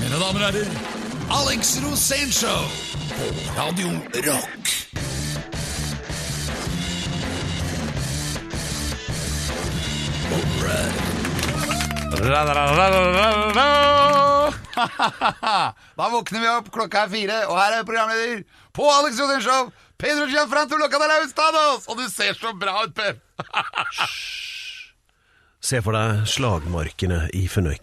Mine damer og herrer, Alex Rosénshow på Radio Rock. Da våkner vi opp, klokka er fire, og her er programleder på Alex Rosén Show, Pedro Gianfranto Locadalaus Og du ser så bra ut, Per! Se for deg slagmarkene i Fenøy...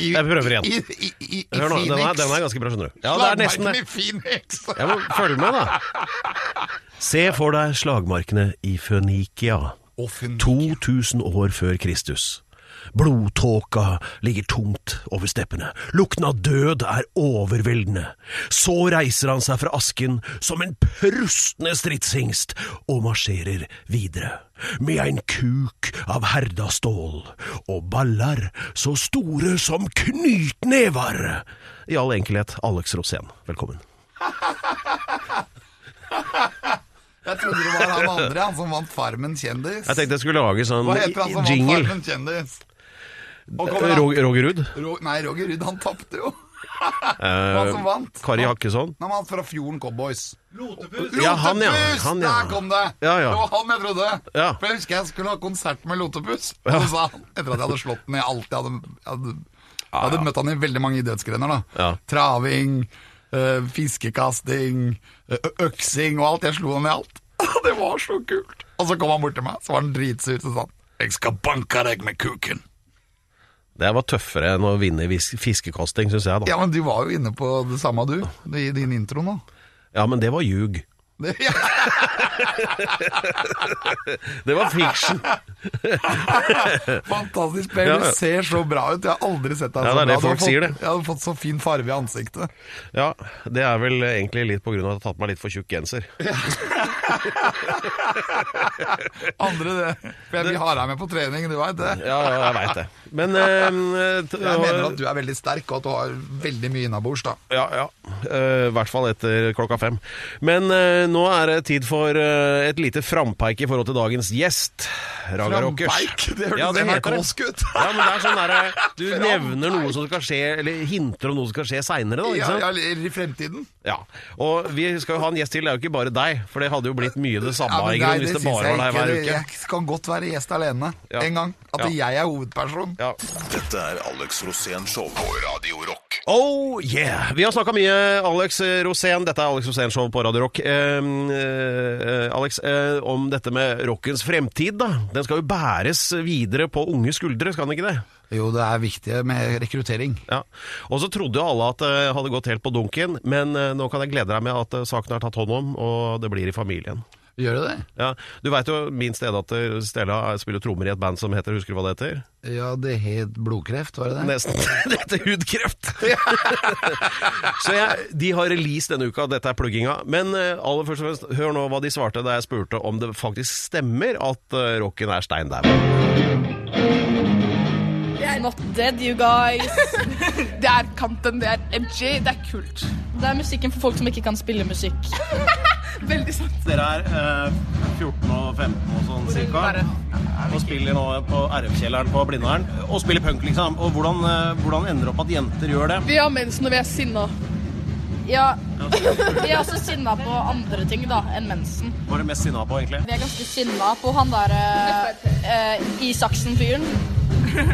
Jeg prøver igjen. I, i, i, Hør nå, den er, den er ganske bra, skjønner du. Ja, det er nesten Slagmarken i Phoenix. Jeg må følge med, da. Se for deg slagmarkene i. Fønikia. 2000 år før Kristus. Blodtåka ligger tungt over steppene. Lukten av død er overveldende. Så reiser han seg fra asken som en prustende stridshingst og marsjerer videre. Med en kuk av herda stål og baller så store som knytnevar. I all enkelhet, Alex Rosén, velkommen. Jeg trodde det var han andre, han som vant Farmen kjendis. Jeg tenkte jeg skulle lage sånn Hva heter han som vant. Farmen kjendis? Roger Ruud. Ro nei, Roger Ruud, han tapte jo. Eh, Han som vant. Kari Jakkesson. Han vant fra Fjorden Cowboys. Lotepus! Ja, han, ja. Han, ja. Der kom det! Ja, ja. Det var han jeg trodde. Ja. For jeg husker jeg skulle ha konsert med Lotepus. Og så sa han, etter at jeg hadde slått den i alt jeg hadde, jeg hadde, jeg hadde møtt han i veldig mange idrettsgrener. da Ja. Traving, øh, fiskekasting, øh, øksing og alt. Jeg slo han i alt. Det var så kult. Og så kom han bort til meg, så var han dritsur. Så sa han 'Jeg skal banke deg med kuken'. Det var tøffere enn å vinne i fiskekasting, syns jeg. da Ja, men du var jo inne på det samme, du, i din intro nå. Ja, men det var ljug. Det, var fiction. Fantastisk, Per. Du ser så bra ut. Jeg har aldri sett deg Ja, så det er bra. det Du har folk fått, sier det. Jeg hadde fått så fin farve i ansiktet. Ja, det er vel egentlig litt av at jeg har tatt meg litt for tjukk genser. Andre det. For jeg vil ha deg med på trening, du veit det. Ja, ja, jeg veit det. Men eh, Jeg mener at du er veldig sterk, og at du har veldig mye innabords, da. Ja, ja. Eh, I hvert fall etter klokka fem. Men eh, nå er det tid for eh, et lite frampeik i forhold til dagens gjest. Raga Rockers. Frampeik? Det hørtes Ja, det heter det. NRK-sk ut. Ja, men det er sånn derre Du nevner noe som skal skje, eller hinter om noe som skal skje seinere, da. Ikke Ja, sant? ja, eller i fremtiden. Ja, og vi skal jo ha en gjest til, det er jo ikke bare deg, for det hadde jo blitt mye det samme Ja, men i grunn hvis det syns bare var deg hver uke. Jeg kan godt være gjest alene Ja. en gang. At Ja. jeg er hovedperson. Ja. Dette er Alex Rosén Show på Radio Rock. Oh yeah! Vi har snakka mye, Alex Rosén, dette er Alex Rosén Show på Radio Rock, eh, eh, Alex, eh, om dette med rockens fremtid, da. Den skal jo bæres videre på unge skuldre, skal den ikke det? Jo, det er viktig med rekruttering. Ja. Og så trodde jo alle at det hadde gått helt på dunken, men eh, nå kan jeg glede deg med at eh, saken er tatt hånd om, og det blir i familien. Gjør det det? Ja, Du veit jo min stedatter Stella spiller trommer i et band som heter Husker du hva det heter? Ja, det het blodkreft, var det det? Nesten. Det heter hudkreft. Så jeg, de har release denne uka, dette er plugginga. Men eh, aller først og fremst, hør nå hva de svarte da jeg spurte om det faktisk stemmer at uh, rocken er stein dau. Er not dead, you guys. det er Kanten, det er MG, det er kult. Det er musikken for folk som ikke kan spille musikk. Veldig sant. Dere er eh, 14 og 15 og sånn cirka. Og spiller nå på RF-kjelleren på Blindern. Og spiller punk, liksom. Og hvordan, eh, hvordan ender det opp at jenter gjør det? Vi har mens når vi er sinna. Ja, vi er også sinna på andre ting da enn mensen. Hva er du mest sinna på, egentlig? Vi er ganske sinna på han der uh, Isaksen-fyren.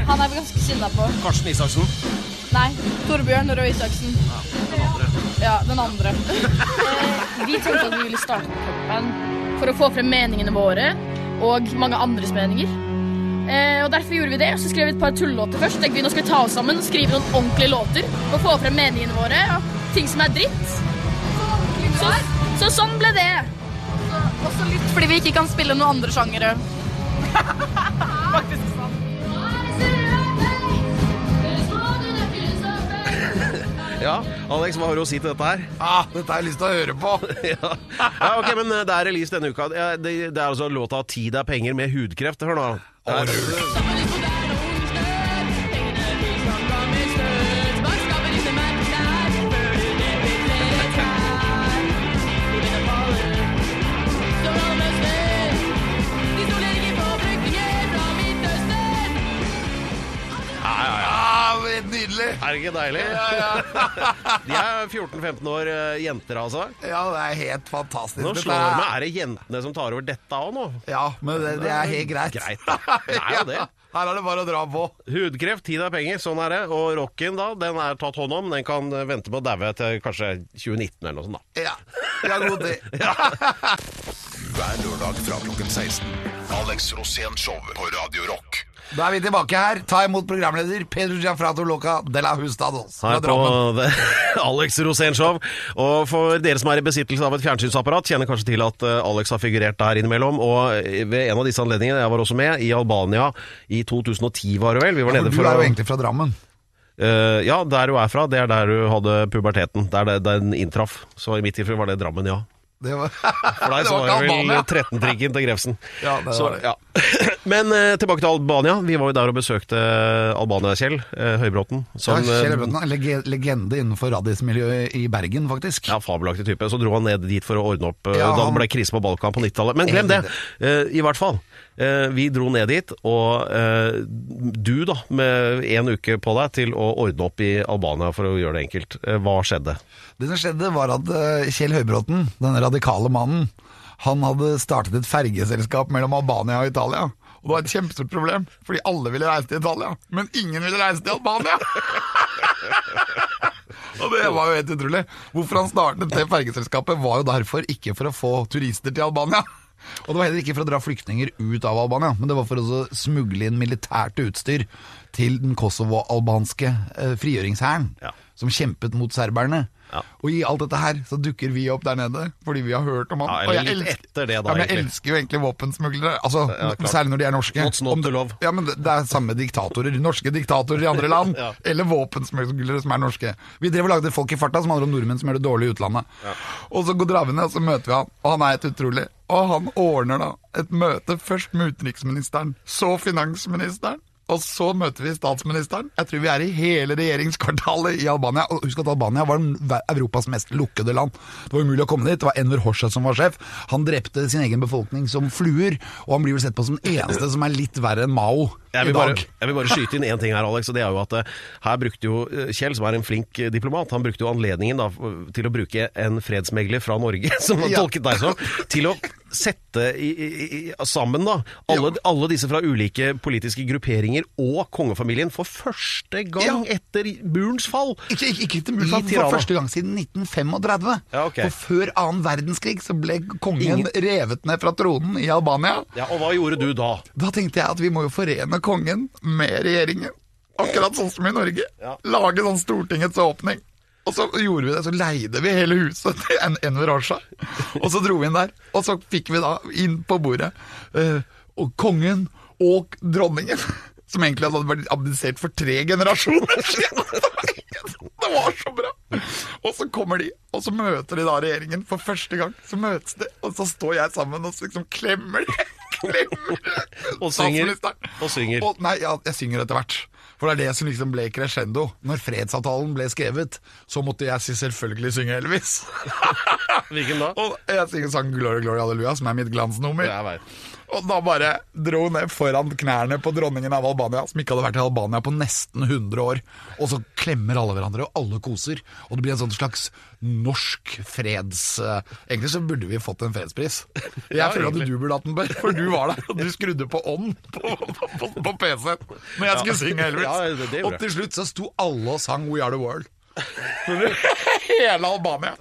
Han er vi ganske sinna på. Karsten Isaksen. Nei, Torbjørn Røe Isaksen. Ja, Den andre. Ja, den andre. Eh, vi tenkte at vi ville starte kampen for å få frem meningene våre og mange andres meninger. Eh, og Derfor gjorde vi det. og Så skrev vi et par tullelåter først. Tenkte vi Nå skal vi ta oss sammen og skrive noen ordentlige låter og få frem meningene våre og ting som er dritt. Så, så sånn ble det. Også litt fordi vi ikke kan spille noen andre sjangere. Ja, Alex, hva har du å si til dette her? Ah, dette har jeg lyst til å høre på! ja. ja, ok, men eh, det er release denne uka. Det, det, er altså låta 'Tid er penger' med hudkreft. Hør nå. Det Er det ikke deilig? De er 14-15 år eh, jenter, altså. Ja, det er helt fantastisk. Nå slår det er- meg. Er det jentene som tar over dette òg nå? Ja, men det, det er helt greit. Greit, da. Det er jo det. Her er det bare å dra på. Hudkreft, tid er penger, sånn er det. Og rocken, da, den er tatt hånd om. Den kan vente med å daue til kanskje 2019 eller noe sånt, da. Ja, vi har god tid. Hver lørdag fra klokken 16. Alex Rosén Show på Radio Rock. Da er vi tilbake her. Ta imot programleder Pedro Gianfrato Loca de la Hustados Her på det The Alex Rosén Show. Og for dere som er i besittelse av et fjernsynsapparat, kjenner kanskje til at eh, Alex har figurert der innimellom. Og ved en av disse anledningene, jeg var også med, i Albania i 2010 var det vel. Vi var For nede du er jo egentlig fra Drammen. Uh, Ja, der du er fra, det er der du hadde puberteten. Der den inntraff. Så i mitt tilfelle var det Drammen, ja. Det var, For deg det så var det vel 13-trikken til Grefsen. Ja, det Så, var det. ja. Men eh, tilbake til Albania. Vi var jo der og besøkte Albania, Kjell eh, Høybråten. Ja, Som, eh, Kjell Høybråten er lege- legende innenfor radismiljøet i Bergen, faktisk. ja, fabelaktig type. Så dro han ned dit for å ordne opp eh, Ja, da det ble krise på Balkan på 90-tallet. Men glem det! Eh, I hvert fall. Eh, vi dro ned dit, og eh, du da, med en uke på deg til å ordne opp i Albania, for å gjøre det enkelt. Eh, hva skjedde? Det som skjedde var at Kjell Høybråten, den radikale mannen, han hadde startet et fergeselskap mellom Albania og Italia. Og det var et kjempestort problem, fordi alle ville reise til Italia, men ingen ville reise til Albania. og det var jo helt utrolig. Hvorfor han startet det fergeselskapet var jo derfor ikke for å få turister til Albania. Og det var heller ikke for å dra flyktninger ut av Albania, men det var for å smugle inn militært utstyr til den kosovo-albanske eh, frigjøringshæren, Ja. som kjempet mot serberne. Ja. Og i alt dette her så dukker vi opp der nede, fordi vi har hørt om han. Ja, og jeg elsker, det da, ja, men jeg elsker jo egentlig våpensmuglere. Altså, særlig når de er norske. Ja, men det, er samme diktatorer. Norske diktatorer i andre land. Eller våpensmuglere som er norske. Vi drev og lagde Folk i farta, som handler om nordmenn som gjør det dårlig i utlandet. Og så går dravene, og så møter vi han, og han er helt utrolig. Og han ordner da et møte først med utenriksministeren, så finansministeren. Og så møter vi statsministeren. Jeg tror vi er i hele regjeringskvartalet i Albania. Og husk at Albania var Europas mest lukkede land. Det var umulig å komme dit. Det var Enver Hoxha som var sjef. Han drepte sin egen befolkning som fluer, og han blir vel sett på som den eneste som er litt verre enn Mao Jeg vil, bare, jeg vil bare skyte inn én ting her, Alex. og det er jo at eh, Her brukte jo eh, Kjell, som er en flink eh, diplomat, han brukte jo anledningen da, til å bruke en fredsmegler fra Norge, som han Ja. tolket deg som, til å sette i, i, sammen da alle, alle disse fra ulike politiske grupperinger og kongefamilien for første gang Ja. etter murens fall. Ikke, ikke, ikke til I fall, for første gang siden 1935. Ja, ok. For før annen verdenskrig så ble kongen Ingen- revet ned fra tronen i Albania. Ja, Og hva gjorde du da? Da tenkte jeg at vi må jo forene kongen med regjeringen. Akkurat sånn som i Norge. Ja. Lage sånn Stortingets åpning. Og så gjorde vi det, så leide vi hele huset til en Enver. Og så dro vi inn der, og så fikk vi da inn på bordet eh, og kongen og dronningen. Som egentlig hadde vært abdisert for tre generasjoner siden. Det var så bra! Og så kommer de, og så møter de da regjeringen for første gang. Så møtes de, og så står jeg sammen og så liksom klemmer de. Klemmer Og synger. Og synger. Og, nei, ja, jeg synger etter hvert. For det er det som liksom ble crescendo. Når fredsavtalen ble skrevet, så måtte jeg si selvfølgelig synge Elvis. Hvilken da? Og jeg synger sangen Glory Glory Halleluja, som er mitt glansnummer. Jeg vet. Og da bare dro ned foran knærne på dronningen av Albania, som ikke hadde vært i Albania på nesten 100 år. Og så klemmer alle hverandre, og alle koser. Og det blir en sånn slags norsk freds... eh, Egentlig så burde vi fått en fredspris. Jeg Ja, føler at du burde hatt den, Bør, for du var der, og du skrudde på ånd på, på, på, på PC-en når jeg skulle synge Elvis. Ja, og til slutt så sto alle og sang We Are The World. Hele Albania.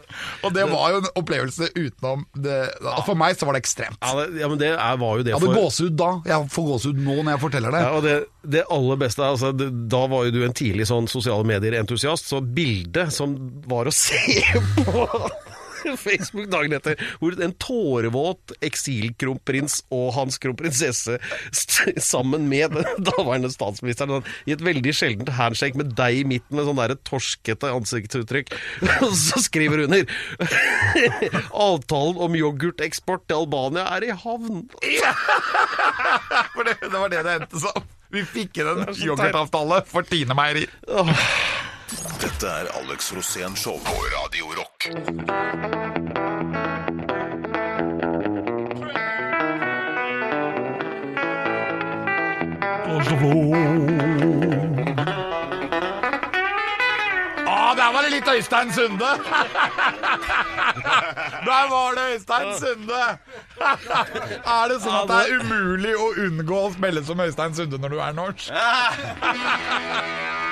Og det var jo en opplevelse utenom det For meg så var det ekstremt. Ja, det, ja men det er, var jo det Jeg hadde for gåsehud da. Jeg får gåsehud nå når jeg forteller det. Ja, og det, det aller beste er, altså, det, Da var jo du en tidlig sånn sosiale medier-entusiast, så bildet som var å se på Facebook dagen etter, hvor en tårevåt eksilkronprins og hans kronprinsesse sammen med den daværende statsministeren sånn, i et veldig sjeldent handshake med deg i midten med sånn der torskete ansiktsuttrykk. Og så skriver hun under Avtalen om yoghurteksport til Albania er i havn. For det, det var det det endte som. Vi fikk inn en yoghurtavtale for Tine Meierier. Dette er Alex Rosén Show på Radio Rock. Der var det litt Øystein Sunde. Der var det Øystein Sunde. Er det sånn at det er umulig å unngå å spille som Øystein Sunde når du er norsk?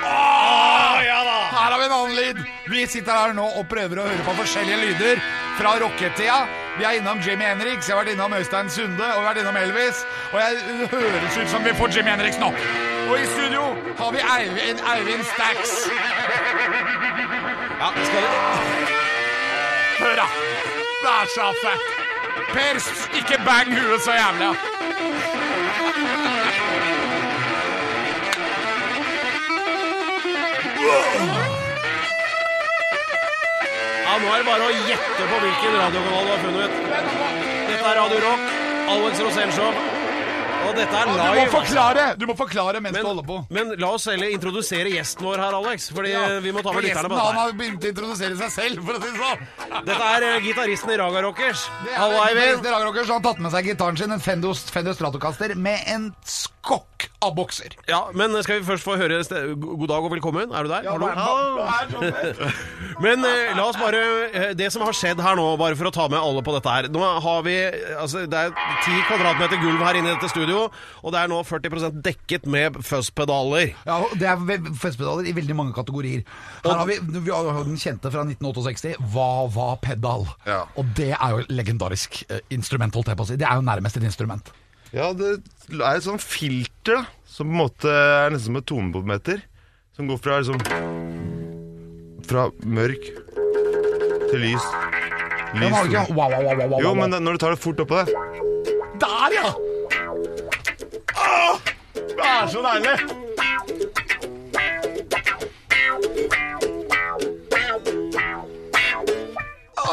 Her har vi en annen lyd. Vi sitter her nå og prøver å høre på forskjellige lyder fra rocketida. Vi er innom Jimmy Henriks, jeg har vært innom Øystein Sunde og vi har vært innom Elvis. Og jeg det høres ut som vi får Jimmy Henriks nå. Og i studio har vi Eivind, Eivind Stacks. Ja, skal vi... Hør da. Det er så fett. Per, ikke bang huet så jævlig. ja. Ja, nå er det bare å gjette på hvilken radiokanal du har funnet. Dette er Radio Rock, Alex Rosénshow. Og dette er Du må altså. forklare Du må forklare mens du holder på. Men, men la oss heller introdusere gjesten vår her, Alex. Fordi vi må ta med lytterne på han dette. her. har begynt å introdusere seg selv, for å si det sånn. Dette er uh, gitaristen i Raga Rockers. Er Hallo. Eivind. Han har tatt med seg gitaren sin, en Fendo, Fender Stratocaster, med en skokk av bokser. Ja, men skal vi først få høre God dag og velkommen. Er du der? Ja, Hallo? Men eh, la oss bare eh, Det som har skjedd her nå, bare for å ta med alle på dette her Nå har vi altså, Det er 10 kvadratmeter gulv her inne i dette studio, og det er nå 40% dekket med fuzzpedaler. Ja, og Det er ve- festpedaler i veldig mange kategorier. Her har vi, vi har jo den kjente fra 1968, Hva var pedal? Ja. Og det er jo legendarisk eh, instrument, holdt jeg på å si. Det er jo nærmest et instrument. Ja, det er et sånt filter, da. Som på en måte er nesten som et tonepometer. Som går fra liksom Fra mørk til lys. Lys har ikke wow, wow, wow, wow, wow, Jo, wow. men når du tar det fort oppå der Der, ja! Åh, det er så deilig!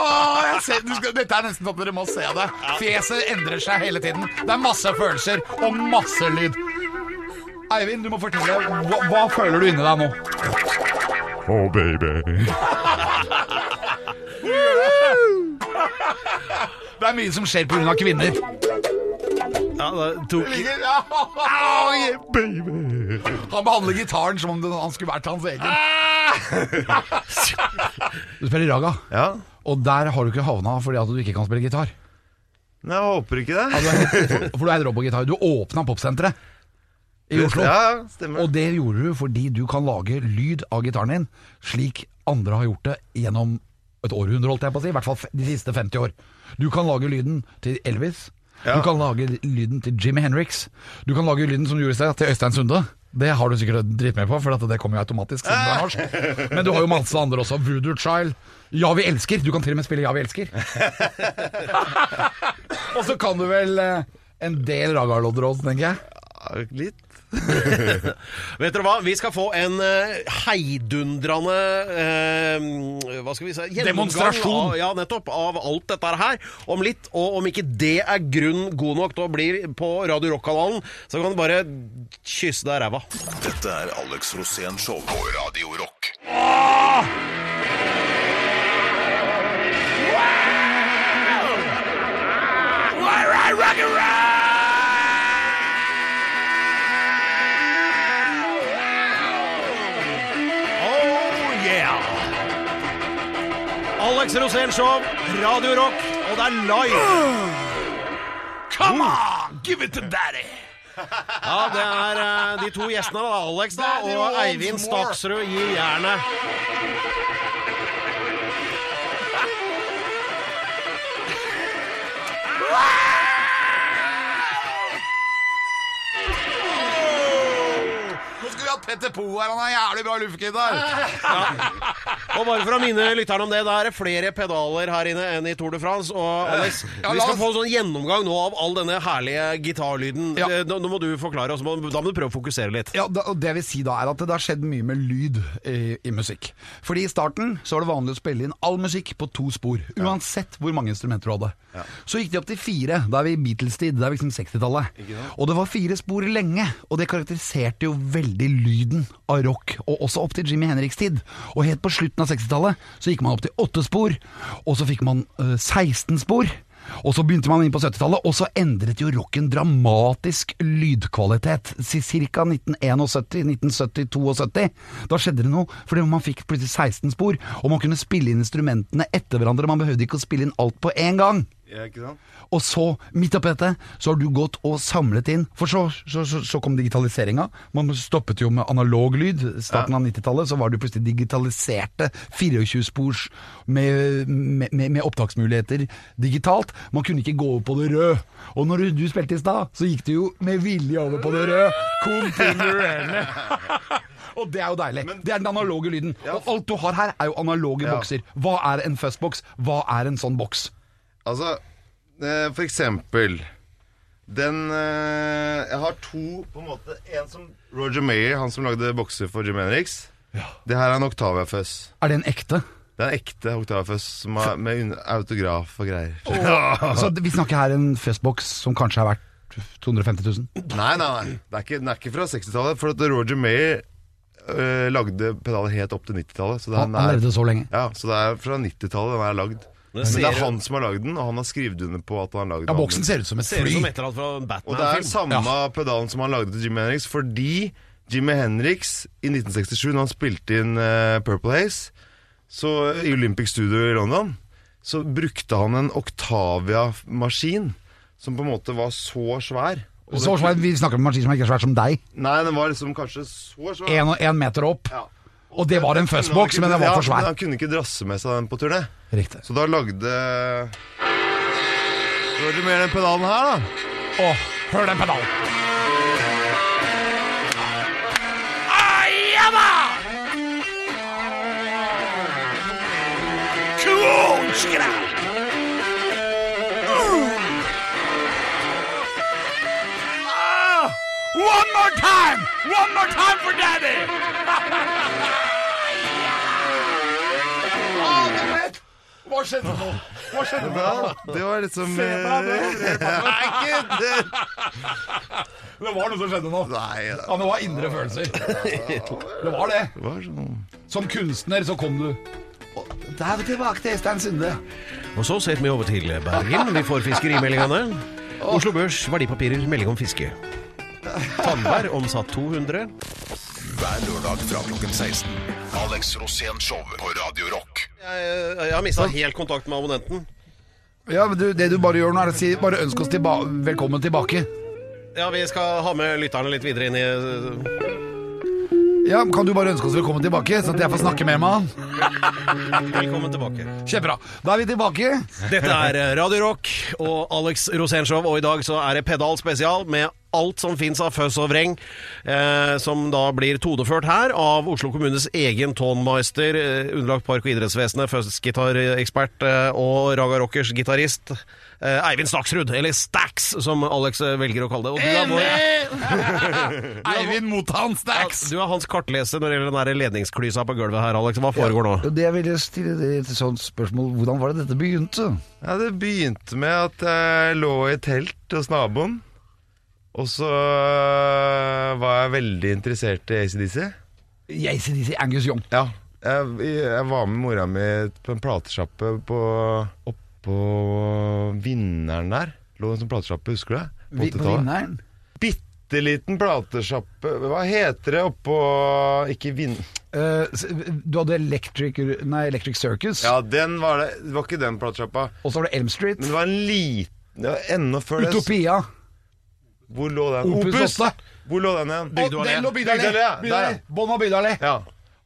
Åh, jeg ser, du skal, dette er nesten sånn at dere må se det. Fjeset endrer seg hele tiden. Det er masse følelser og masse lyd. Eivind, du må fortelle. Hva, hva føler du inni deg nå? Oh, baby. Det er mye som skjer pga. kvinner. Ja, det tok oh, yeah, baby. Han behandler gitaren som om den, han skulle vært hans egen. Du spiller raga, Ja. Og der har du ikke havna fordi at du ikke kan spille gitar. Nei, jeg håper ikke det. Ja, du er for, for du er rå på gitar. Du åpna popsenteret i Oslo. Ja, ja, stemmer. Og det gjorde du fordi du kan lage lyd av gitaren din slik andre har gjort det gjennom et århundre, holdt jeg på å si. I hvert fall de siste 50 år. Du kan lage lyden til Elvis. Ja. Du kan lage lyden til Jimmy Henriks. Du kan lage lyden som du gjorde i sted, til Øystein Sunde. Det har du sikkert dritt med på, for det kommer jo automatisk siden du er norsk. Men du har jo masse andre også. Voodoo Child. Ja, vi elsker. Du kan til og med spille Ja, vi elsker. og så kan du vel eh, en del ragalodder tenker jeg. Litt. Vet dere hva? Vi skal få en eh, heidundrende eh, Hva skal vi si Demonstrasjon. Av, ja, nettopp. Av alt dette her om litt. Og om ikke det er grunn god nok til å bli på Radio Rock-kanalen, så kan du bare kysse deg ræva. Dette er Alex Rosén Show på Radio Rock. Oh Alex Rosén Show, Radio Rock, og det er live. Come on, give it to daddy! Ja, det er eh, de to gjestene, da, Alex da, og Eivind. Staksrud gir jernet. Nå skulle vi hatt Petter Poe her, han har jævlig bra luftgitar. Og bare for å minne lytterne om det, da er det flere pedaler her inne enn i Tour de France. Og Alex, vi skal få en sånn gjennomgang nå av all denne herlige gitarlyden. Ja. Eh, Nå nå må du forklare oss, da må du prøve å fokusere litt. Ja, da, og det vil si da er at det har skjedd mye med lyd i, i musikk. Fordi i starten så var det vanlig å spille inn all musikk på to spor, uansett hvor mange instrumenter du hadde. Så gikk de opp til fire, da er vi i Beatles-tid, det er liksom 60-tallet. Og det var fire spor lenge, og det karakteriserte jo veldig lyden av rock, og også opp til Jimmy Henriks tid. Og helt på slutten av 60-tallet så gikk man opp til åtte spor, og så fikk man øh, 16 spor. Og så begynte man inn på 70-tallet, og så endret jo rocken dramatisk lydkvalitet. Ca. 1971, 1970-72. Da skjedde det noe, fordi man fikk plutselig 16 spor, og man kunne spille inn instrumentene etter hverandre. Man behøvde ikke å spille inn alt på én gang. Ja, ikke sant? Og så, midt oppi dette, så har du gått og samlet inn For så, så, så, så kom digitaliseringa. Man stoppet jo med analog lyd. Starten av 90-tallet så var du plutselig digitaliserte 24-spors med, med, med, med opptaksmuligheter digitalt. Man kunne ikke gå over på det røde. Og når du, du spilte i stad, så gikk du jo med vilje over på det røde. Kontinuerlig. Og det er jo deilig. det er den analoge lyden. Og alt du har her, er jo analoge Ja. bokser. Hva er en fuzzbox? Hva er en sånn boks? Altså, eh, for eksempel Den eh, Jeg har to, på en måte. En som Roger Mayer, han som lagde bokser for Jim Henriks. Det her er en Octavia Fuzz. Er det en ekte? Det er en ekte Octavia Fuzz som med autograf og greier. Så vi snakker her en Fuzz-boks som kanskje er verdt 250 000? Nei, nei, nei. Det er ikke, den er ikke fra 60-tallet. For at Roger Mayer øh, lagde pedaler helt opp til 90-tallet. Så, Han, han levde så lenge. ja, så det er fra 90-tallet den er lagd. Men ser det er han som har lagd den, og han har skrevet under på at han har lagd Ja, Boksen ser ut som et fly. Ser ut som et eller annet fra Batman, Og det er samme ja. pedalen som han lagde til Jimmy Henriks, fordi Jimmy Henriks i 1967, når han spilte inn uh, Purple Haze så, i Olympic Studio i London, så brukte han en Octavia-maskin som på en måte var så svær. Og Så svær, vi snakker om en maskin som ikke er svær som deg. Nei, den var liksom kanskje så svær. Én en meter opp. Ja. Og det var en fuzzbox, men den var for men Ja, Han kunne ikke drasse med seg den på turné. Riktig. Så da lagde Roger Mayer den pedalen her, da. Åh, hør den pedalen. One more time! One more time for daddy! Hva skjedde nå? Hva skjedde nå? Ja, det var liksom Se meg, det. Nei, ikke det. Det var noe som skjedde nå. Nei, Ja, det var indre følelser. Det var det. sånn Som kunstner så kom du Da er vi tilbake til Øystein Sunde. Og så setter vi over til Bergen. Vi får fiskerimeldingene. Oslo Børs, verdipapirer, melding om fiske. Tandberg omsatt 200. Hver lørdag fra klokken 16. Alex Rosén Show på Radio Rock. Jeg, jeg har mista helt kontakt med abonnenten. Ja, men du, Det du bare gjør nå, er å si bare ønsk oss tilba velkommen tilbake. Ja, vi skal ha med lytterne litt videre inn i Ja, Kan du bare ønske oss velkommen tilbake, så at jeg får snakke med han? Velkommen tilbake. Kjempebra. Da er vi tilbake. Dette er Radio Rock og Alex Rosénshow, og i dag så er det Pedal spesial med alt som fins av føss og vreng, eh, som da blir todeført her av Oslo kommunes egen tonmeister, eh, underlagt Park- og idrettsvesenet, fuzzgitarekspert eh, og Raga Rockers gitarist. Eh, Eivind Staksrud, eller Stax, som Alex eh, velger å kalle det. Og du er, vår, Eivind Motan Stacks. du er hans kartleser når det gjelder den der ledningsklysa på gulvet her, Alex. Hva foregår nå? Det jeg ville stille et sånt spørsmål Hvordan var det dette begynte? Ja, det begynte med at jeg lå i telt hos naboen. Og så øh, var jeg veldig interessert i ACDC. ACDC Angus Young. Ja. Jeg, jeg var med mora mi på en platesjappe på oppå Vinneren der. Lå en sånn platesjappe, husker du det? På Vi- På vinneren. Bitte liten platesjappe Hva heter det oppå Ikke Vinn... Uh, du hadde Electric, nei, Electric Circus, Ja, den var det. Det var ikke den platesjappa. og så var det Elm Street. Men det var en liten enda før det. Utopia. Hvor lå den? Opus 8. Hvor lå den igjen? Og. Den lå Bygdøy Bygdøy allé, ja. Der, ja. Bånn av Bygdøyallé. Ja.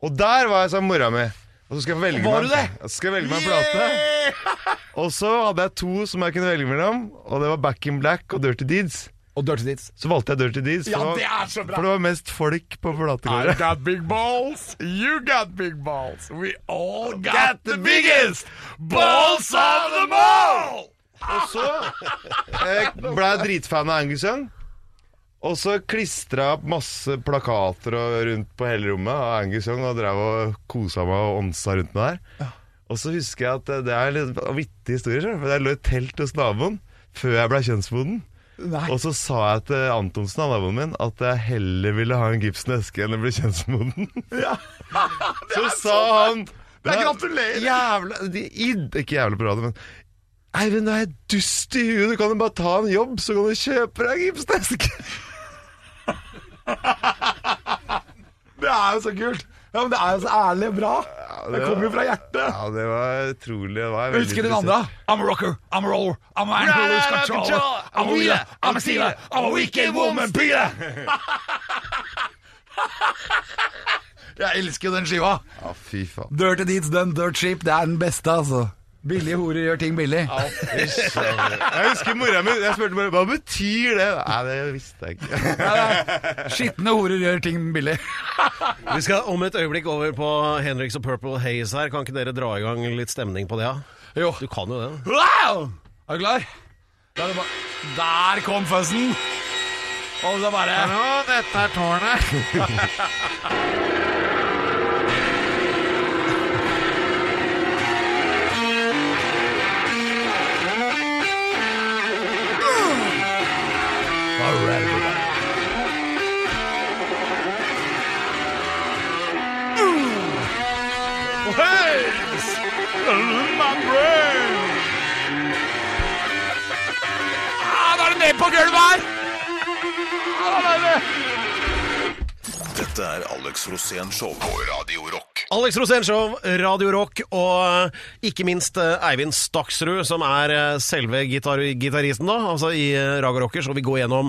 Og der var jeg sammen med mora mi. Og så skal jeg velge Var meg, du det? Så skal jeg velge meg en plate. Og så hadde jeg to som jeg kunne velge mellom, og det var Back in Black og Dirty Deeds. Og Dirty Deeds. Så valgte jeg Dirty Deeds, Ja, for, det det var- er så bra! for det var mest folk på plategårdet. got big balls, you got big balls. We all got the biggest balls of them all! Og så eh, ble jeg dritfan av Angus Young. Og så klistra jeg opp masse plakater og rundt på hele rommet av Angus Young og drev og kosa meg og ånsa rundt meg der. Og så husker jeg at det er litt vittig historie, skjønner for jeg lå i telt hos naboen før jeg ble kjønnsmoden. Nei. Og så sa jeg til Antonsen, han naboen min, at jeg heller ville ha en gipsen eske enn å bli kjønnsmoden. så sa han Det er gratulerer! Jævla de, Ikke jævla på radio, men Eivind, du er dust i huet. Du kan jo bare ta en jobb, så kan du kjøpe deg gipsdesk. Det er jo så kult! Ja, men Det er jo så ærlig og bra. Det kommer jo fra hjertet. Ja, det var utrolig. Det var husker den andre. I'm a rocker, I'm a roller, I'm a man who lose control. I'm a wheeler, I'm a stealer, I'm a wicked woman beater. Jeg elsker jo den skiva. Ja, fy faen. Dirty Deeds Done Dirt Sheep, det er den beste, altså. Billige horer gjør ting billig. Jeg husker mora mi Jeg spurte bare hva betyr det Nei, det visste jeg ikke. Skitne horer gjør ting billig. Vi skal om et øyeblikk over på Henriks og Purple Haze her. Kan ikke dere dra i gang litt stemning på det? Ja? Jo. Du kan jo det. Wow! Er du klar? Er bare... Der kom fuzzen! Og så bare Hallo, dette er tårnet. på gulvet her! Dette er Alex Rosén Show på Radio Rock. Alex Rosénshow, Radio Rock og ikke minst eh, Eivind Staksrud, som er eh, selve gitar gitaristen da, altså i eh, Raga Rockers, og vi går gjennom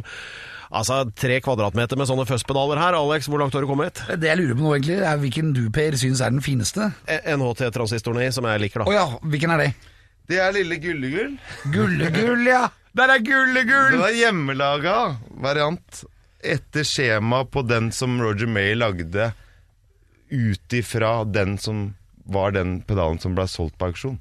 altså, tre kvadratmeter med sånne fuzzpedaler her. Alex, hvor langt har du kommet? Det jeg lurer på nå, egentlig, er hvilken du, Per, syns er den fineste. Eh, NHT-transistoren i, som jeg liker, Å da. ja, hvilken er det? Det er lille gullegull. Gullegull, ja! Der er gullegull! Den er hjemmelaga variant etter skjema på den som Roger May lagde ut ifra den som var den pedalen som ble solgt på auksjon.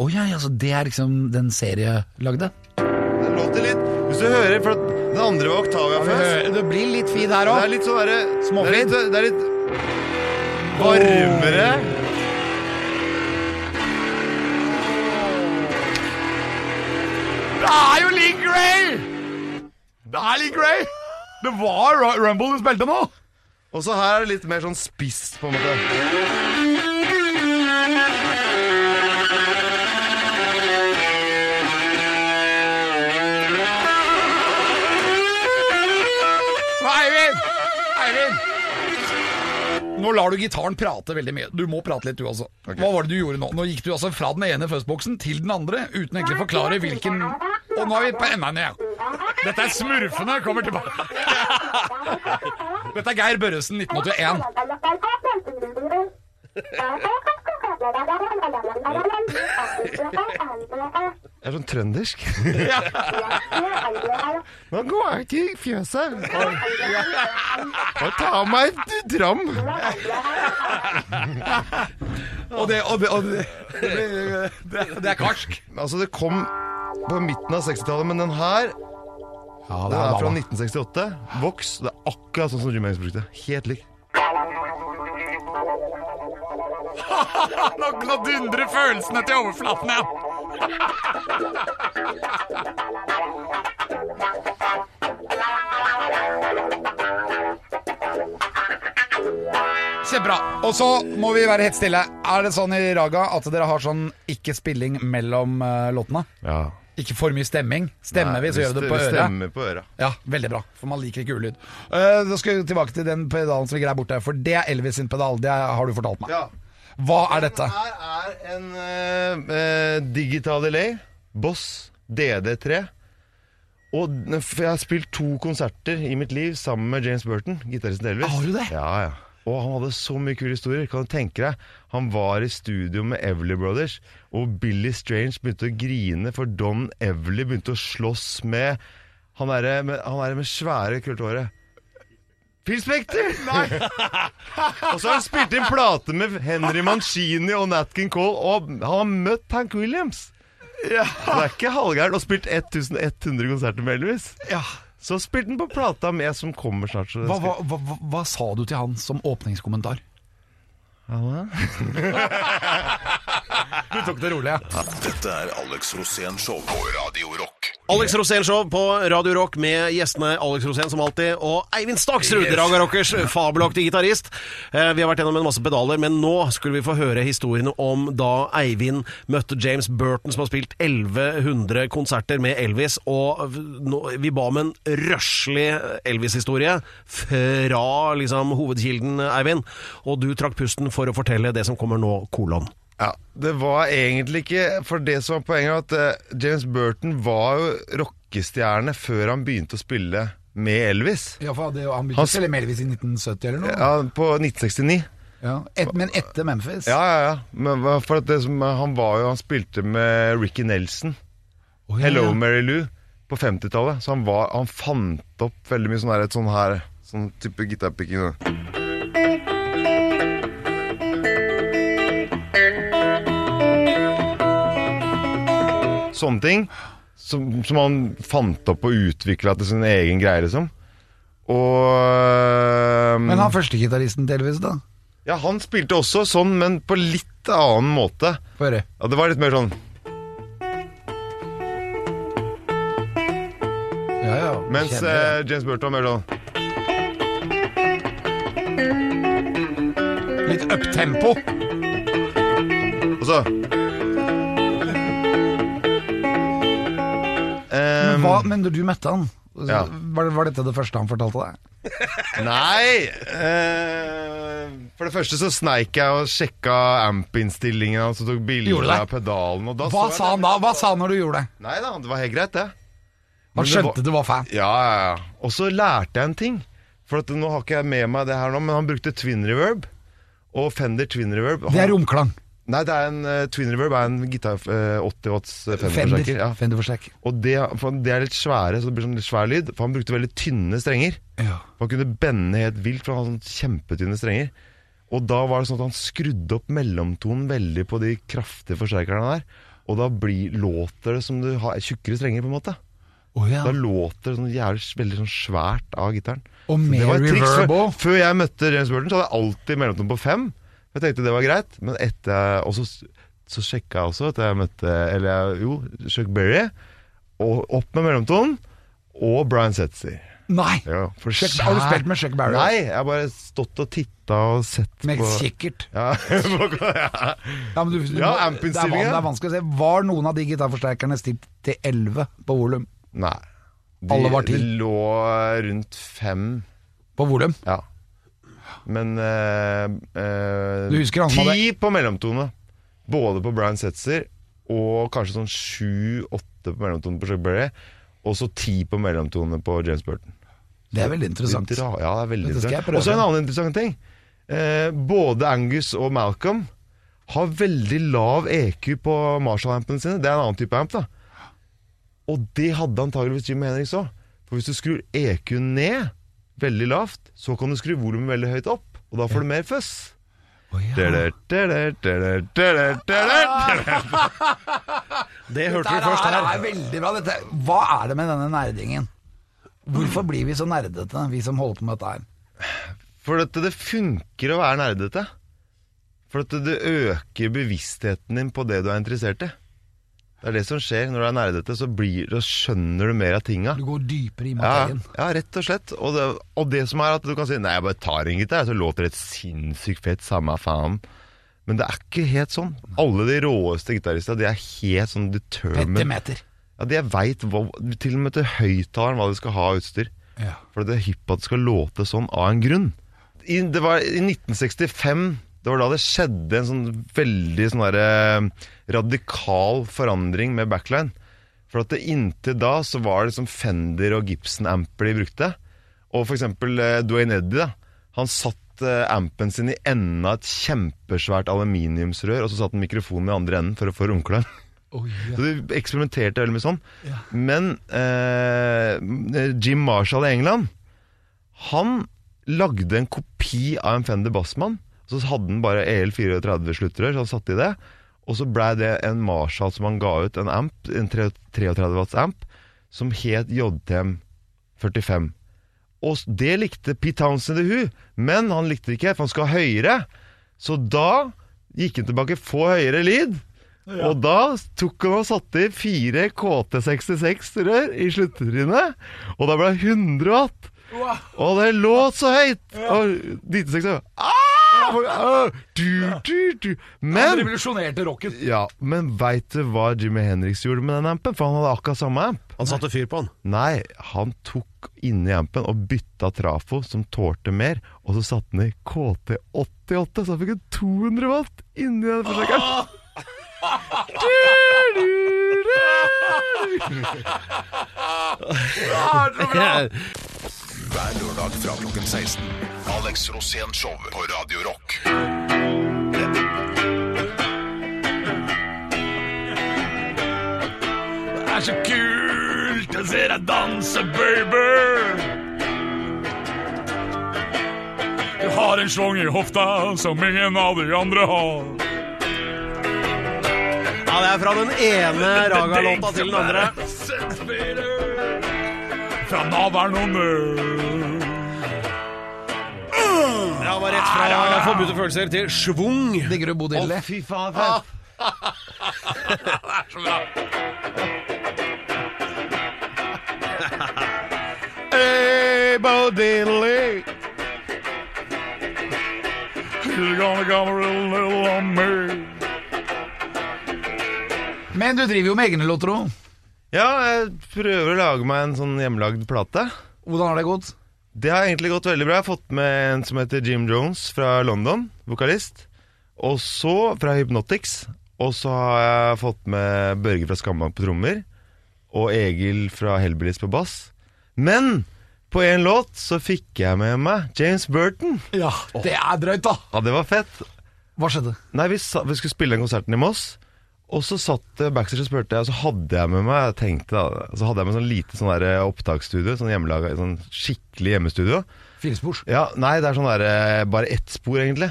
Å ja, ja, så det er liksom den serielagde? Det låter litt Hvis du hører For den andre var Octavia først. Det blir litt feed her Det er litt sånn derre Småfeed. Det er litt, er varmere. Det er jo Lee Gray! Det er Lee Gray! Det var Rumble du spilte nå! Og så her er det litt mer sånn spiss, på en måte. Nå lar du gitaren prate veldig mye. Du må prate litt, du også. Hva var det du gjorde nå? Nå gikk du altså fra den ene førstboksen til den andre uten egentlig å forklare hvilken Og nå er vi på enda en igjen. Dette er Smurfene kommer tilbake. Dette er Geir Børresen, 1981. Det er sånn trøndersk. Nå går jeg til fjøset og av meg et dram. Og det, og det, og det, det, det, det er karsk. Altså, det kom på midten av 60-tallet, men den her Ja, den er fra 1968. Vox. Det er akkurat sånn som Jim Hanks brukte. Helt lik. Nå, nå dundrer følelsene til overflaten igjen. Kjempebra. Og så må vi være helt stille. Er det sånn i Raga at dere har sånn ikke-spilling mellom eh, låtene? Ja. Ikke for mye stemming? Stemmer vi, så gjør vi det på øret. Stemmer på øret. Ja, veldig bra, for man liker ikke ulyd. Uh, da skal vi tilbake til den pedalen som ligger der borte, for det er Elvis sin pedal. Det har du fortalt meg. Ja. Hva er dette? Her er en eh, digital delay. Boss DD3. Og jeg har spilt to konserter i mitt liv sammen med James Burton, gitaristen til Elvis. Har du det? Ja, ja. Og han hadde så mye kule historier. Kan du tenke deg, Han var i studio med Everly Brothers, og Billy Strange begynte å grine for Don Everly begynte å slåss med han derre med, der med svære, krøllete håret. Phil Spector! Og så har han spilt inn plate med Henry Mancini og Nat King Cole, og han har møtt Hank Williams. Ja. Det er ikke halvgærent. Og spilt 1100 konserter med Elvis. ja. Så spilte han på plata med som kommer snart. Så Hva, hva, hva, hva, sa du til han som åpningskommentar? Du tok det rolig, ja. Dette er Alex Rosén Show på Radio Rock. Alex Rosén Show på Radio Rock med gjestene Alex Rosén som alltid, og Eivind Staksrud, Raga Rockers fabelaktige gitarist. Eh, Vi har vært gjennom en masse pedaler, men nå skulle vi få høre historiene om da Eivind møtte James Burton, som har spilt 1100 konserter med Elvis, og vi ba om en røslig Elvis-historie fra liksom hovedkilden, Eivind, og du trakk pusten for å fortelle det som kommer nå, kolon. Ja, Det var egentlig ikke For det som var poenget, var at eh, James Burton var jo rockestjerne før han begynte å spille med Elvis. Ja, for det, Han begynte å spille med Elvis i 1970 eller noe? Ja, På 1969. Ja. Et, men etter Memphis? Ja, ja, ja. Men for at det som, han var jo Han spilte med Ricky Nelson. Oh, ja, Hello ja. Mary Lou på 50-tallet. Så han, var, han fant opp veldig mye sånn her, et sånn her Sånn type gitarpicking. Sånne ting som, som han fant opp og utvikla til sin egen greie, liksom. Og Men han førstegitaristen til Elvis, da? Ja, han spilte også sånn, men på litt annen måte. Få høre. Ja, Det var litt mer sånn Ja, ja. Mens eh, James Burton mer sånn Litt uptempo. Og så hva, men du møtte han, Ja. var, var dette det første han fortalte deg? Nei! eh, for det første så sneik jeg og sjekka amp-innstillingen hans og tok bilder av pedalen. Hva så sa han da? Hva sa han når du gjorde det? Nei da, det var helt greit, det. Han det skjønte var- du var fan. Ja, ja, ja. Og så lærte jeg en ting. For at nå har ikke jeg med meg det her nå, men han brukte twin reverb. Og Fender twin reverb. Det er romklang. Nei, det er en uh, twin reverb er en gitar uh, 80 watts uh, Fender. Fender-forsterker. Ja. Fender-forsterker. Og det, det er litt svære, så det blir sånn litt svær lyd. For han brukte veldig tynne strenger. Ja. Han kunne bende helt vilt, for han hadde sånn kjempetynne strenger. Og da var det sånn at han skrudde opp mellomtonen veldig på de kraftige forsterkerne der. Og da blir, låter det som du har tjukkere strenger, på en måte. Oh, ja. Da låter det sånn jævlig, veldig sånn svært av gitaren. Og triks. reverb òg. før jeg møtte James Burton, så hadde jeg alltid mellomtonen på fem. Jeg tenkte det var greit, men etter Og så, så sjekka jeg også at jeg møtte Eller jo, Chuck Berry. Og opp med mellomtonen. Og Brian Setzer. Nei! Ja, Chuck, har du spilt med Chuck Berry? Nei, jeg har bare stått og titta og sett Med på kikkert. ja, ja. Ja, men du, du, Ja, må- det, er det er vanskelig å se. Var noen av de gitarforsterkerne stilt til 11 på volum? Nei. De, Alle var 10. De lå rundt 5. På volum? ja. Men eh, eh, Du husker han som Ti på mellomtone. Både på Brian Setzer og kanskje sånn sju-åtte på mellomtone på Chuck Berry. Og så ti på mellomtone på James Burton. Det er veldig interessant. Ja, det er veldig interessant. Og så en annen interessant ting. Eh, både Angus og Malcolm har veldig lav EQ på Marshall-ampene sine. Det er en annen type amp, da. Og det hadde antageligvis Jim Henriks òg. For hvis du skrur EQ ned veldig lavt, så kan du skru volumet veldig høyt opp. Og da får du mer føss. Ja. Det hørte du først her. Det er veldig bra. Dette. Hva er det med denne nerdingen? Hvorfor blir vi så nerdete, vi som holder på med dette her? For at det funker å være nerdete. For at det øker bevisstheten din på det du er interessert i. Det er det som skjer. Når du er nerdete, så, blir, skjønner du mer av tinga. Du går dypere i materien. ja, rett og slett. Og det, og det som er at du kan si Nei, jeg bare tar en gitar, så låter det sinnssykt fett, samme faen. Men det er ikke helt sånn. Alle de råeste gitaristene, de er helt sånn determined. Petimeter. Ja, de veit til og med til høyttaleren hva de skal ha av utstyr. Ja. For det er hipp at det skal låte sånn av en grunn. I, det var i 1965 Det var da det skjedde en sånn veldig sånn derre radikal forandring med backline. For at det inntil da så var det liksom Fender og Gibson-amper de brukte. Og for eksempel eh, Dwayne Eddy, da. Han satt eh, ampen sin i enden av et kjempesvært aluminiumsrør, og så satt han mikrofonen i andre enden for å få romklang. Oh, yeah. Så de eksperimenterte veldig mye sånn. Men eh, Jim Marshall i England, han lagde en kopi av en Fender Bassman. Så hadde han bare EL34-sluttrør, så han satte i det. Og så blei det en Marshall som han ga ut, en amp, en 33 watts amp, som het JTM 45. Og det likte Pete Townsend i hu, men han likte det ikke, for han skal ha høyere. Så da gikk han tilbake, få høyere lyd. Og da tok han og satte i fire KT66-rør i sluttrinnet, og da ble det 100 watt. Og det låt så høyt! Og 96 ah! Ah! du, du, Men Han revolusjonerte rocken. ja, men veit du hva Jimmy Henriks gjorde med den ampen? For han hadde akkurat samme amp. Han satte fyr på den? Nei, han tok inni ampen og bytta trafo som tålte mer, og så satte han i KT88, så han fikk en 200 watt inni den forsterkeren. Hver lørdag fra klokken 16. Alex Rosén Show på Radio Rock. Det er så kult å se deg danse, baby. Du har en schwung i hofta som ingen av de andre har. Ja, Det er fra den ene Raga-låta til den andre. Fra navlen og mer. Ja, var rett fra Forbudte følelser til schwung. Digger du Å fy faen, fett. Hey, Bodille. You're gonna come a little, little on me. Men du driver jo med egne låter òg. Ja, jeg prøver å lage meg en sånn hjemmelagd plate. Hvordan har det gått? Det har egentlig gått veldig bra. Jeg har fått med en som heter Jim Jones fra London, vokalist. Og så fra Hypnotics. Og så har jeg fått med Børge fra Skambank på trommer. Og Egil fra Hellbillies på bass. Men på en låt så fikk jeg med meg James Burton. Ja, det er drøyt, da. Ja, det var fett. Hva skjedde? Nei, vi, sa, vi skulle spille den konserten i Moss. Og så satt backstage og spurte og så hadde jeg med meg tenkte Så hadde jeg med sånn lite sånn der opptaksstudio, sånn hjemmelaga, sånn skikkelig hjemmestudio. Firespors. Ja, Nei, det er sånn der, eh, bare ett spor, egentlig.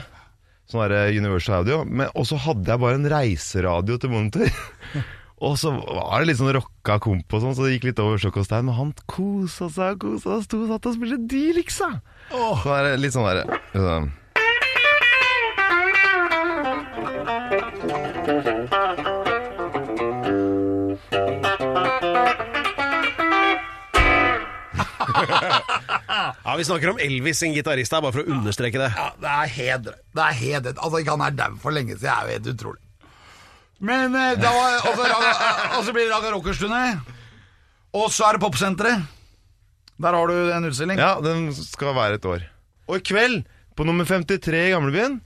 Sånn der Universal Audio. Men- Og så hadde jeg bare en reiseradio til monitor. og så var det litt sånn rocka komp og sånn, så det gikk litt over sjokk og stein. Men han kosa seg kosa seg, sto og satt og spilte de, liksom. Så er det litt sånn derre sånn. Ja, Vi snakker om Elvis sin gitarist her, bare for å understreke det. Ja, det er heder. Det er heder. Altså, ikke han er dau for lenge siden, er jo helt utrolig. Men eh, da var Og så Raga- og så blir det Raga Rockers-turné. Og så er det Popsenteret. Der har du en utstilling. Ja, den skal være et år. Og i kveld, på nummer 53 i Gamlebyen,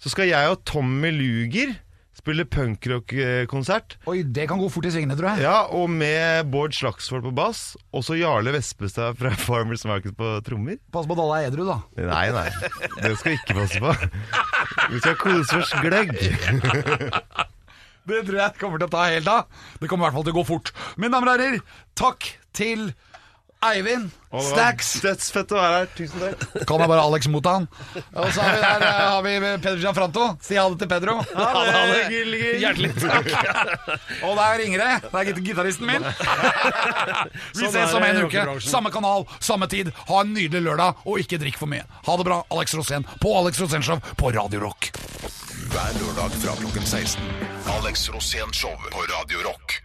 så skal jeg og Tommy Luger spille punkrock-konsert. Oi, det kan gå fort i svingene, tror jeg. Ja, og med Bård Slagsvold på bass, og så Jarle Vespestad fra Farmers Market på trommer. Pass på at alle er edru, da. Nei, nei, det skal vi ikke passe på. Vi skal kose oss gløgg. Det tror jeg kommer til å ta helt av. Det kommer i hvert fall til å gå fort. Mine damer og herrer, takk til Eivind Stacks. Dødsfett å være her. Tusen takk. Kall meg bare Alex Motan. Og så har vi, der, eh, har vi Pedro Gianfranto. Si ha det til Pedro. Ha det, ha det. Hjertelig takk. Og der ringer det. Det er git- gitaristen min. Vi Sånn ses er om det en uke. rockebransjen. Samme kanal, samme tid. Ha en nydelig lørdag, og ikke drikk for mye. Ha det bra, Alex Rosén på Alex Rosén Show på Radio Rock. Hver lørdag fra klokken 16. Alex Rosén Show på Radio Rock.